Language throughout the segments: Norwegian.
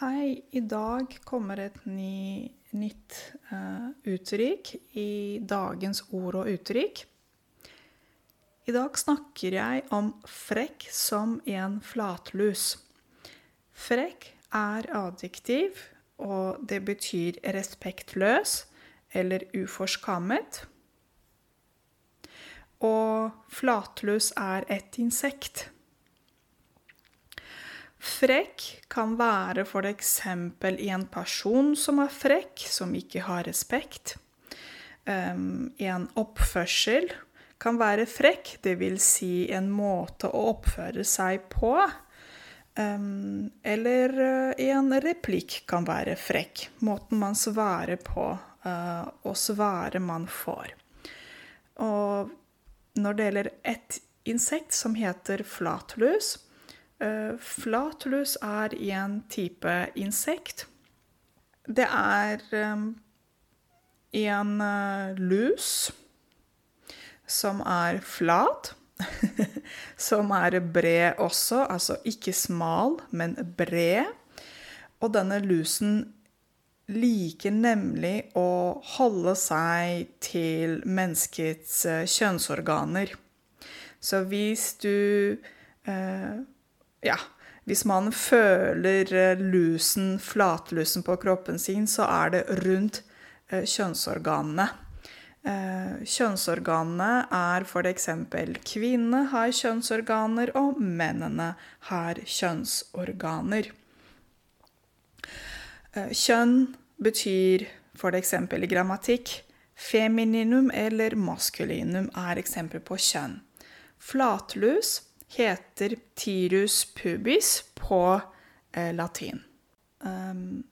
Hei, i dag kommer et ny, nytt uh, uttrykk i dagens ord og uttrykk. I dag snakker jeg om frekk som en flatlus. Frekk er adjektiv, og det betyr respektløs eller uforskammet. Og flatlus er et insekt. Frekk kan være f.eks. i en person som er frekk, som ikke har respekt. Um, en oppførsel kan være frekk, dvs. Si en måte å oppføre seg på. Um, eller uh, en replikk kan være frekk. Måten man svarer på, uh, og svaret man får. Og når det gjelder et insekt som heter flatlus, Eh, flatlus er en type insekt. Det er ehm, en eh, lus som er flat. som er bred også, altså ikke smal, men bred. Og denne lusen liker nemlig å holde seg til menneskets eh, kjønnsorganer. Så hvis du eh, ja, hvis man føler eh, lusen, flatlusen på kroppen sin, så er det rundt eh, kjønnsorganene. Eh, kjønnsorganene er f.eks. kvinnene har kjønnsorganer, og mennene har kjønnsorganer. Kjønn betyr f.eks. i grammatikk femininum eller maskulinum er eksempel på kjønn. Flatlus heter tirus pubis på eh, latin. Um,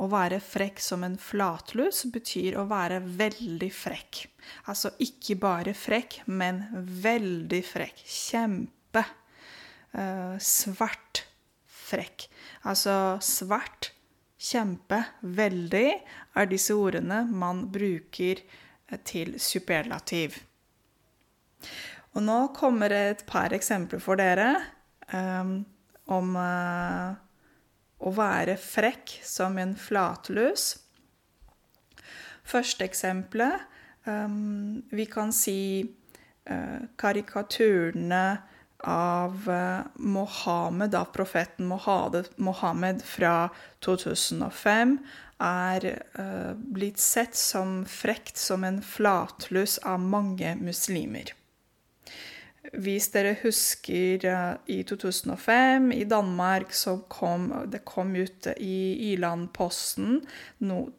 å være frekk som en flatlus betyr å være veldig frekk. Altså ikke bare frekk, men veldig frekk. Kjempe. Uh, svart frekk. Altså svart, kjempe, veldig er disse ordene man bruker eh, til superlativ. Og nå kommer et par eksempler for dere um, om uh, å være frekk som en flatlus. Første eksempelet um, Vi kan si uh, karikaturene av uh, Mohammed, av profeten Mohammed fra 2005, er uh, blitt sett som frekt som en flatlus av mange muslimer. Hvis dere husker eh, i 2005 i Danmark så kom det kom ut i Ilandposten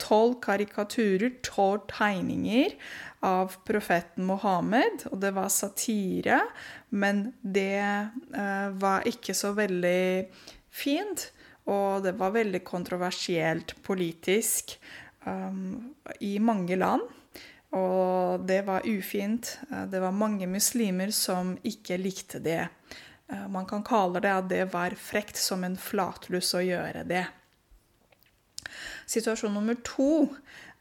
tolv karikaturer, tolv tegninger av profeten Mohammed. Og det var satire, men det uh, var ikke så veldig fint. Og det var veldig kontroversielt politisk um, i mange land. Og det var ufint. Eh, det var mange muslimer som ikke likte det. Eh, man kan kalle det at det var frekt som en flatluss å gjøre det. Situasjon nummer to.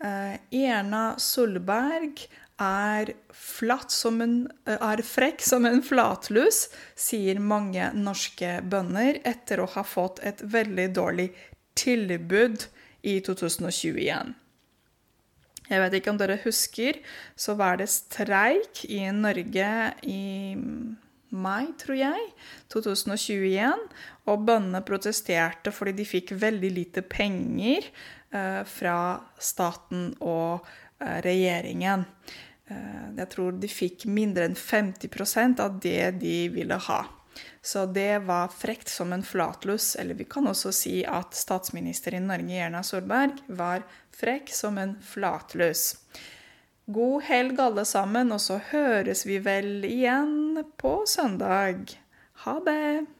Eh, Erna Solberg er, en, er, frekk som en flatlus, sier mange norske bønder etter å ha fått et veldig dårlig tilbud i 2021. Jeg vet ikke om dere husker, så var det streik i Norge i mai, tror jeg, 2021. Og bøndene protesterte fordi de fikk veldig lite penger eh, fra staten og eh, regjeringen. Eh, jeg tror de fikk mindre enn 50% av det de ville ha. Så det var frekt som en flatlus. Eller vi kan også si at statsminister i Norge, Erna Solberg, var frekk som en flatlus. God helg, alle sammen, og så høres vi vel igjen på søndag. Ha det!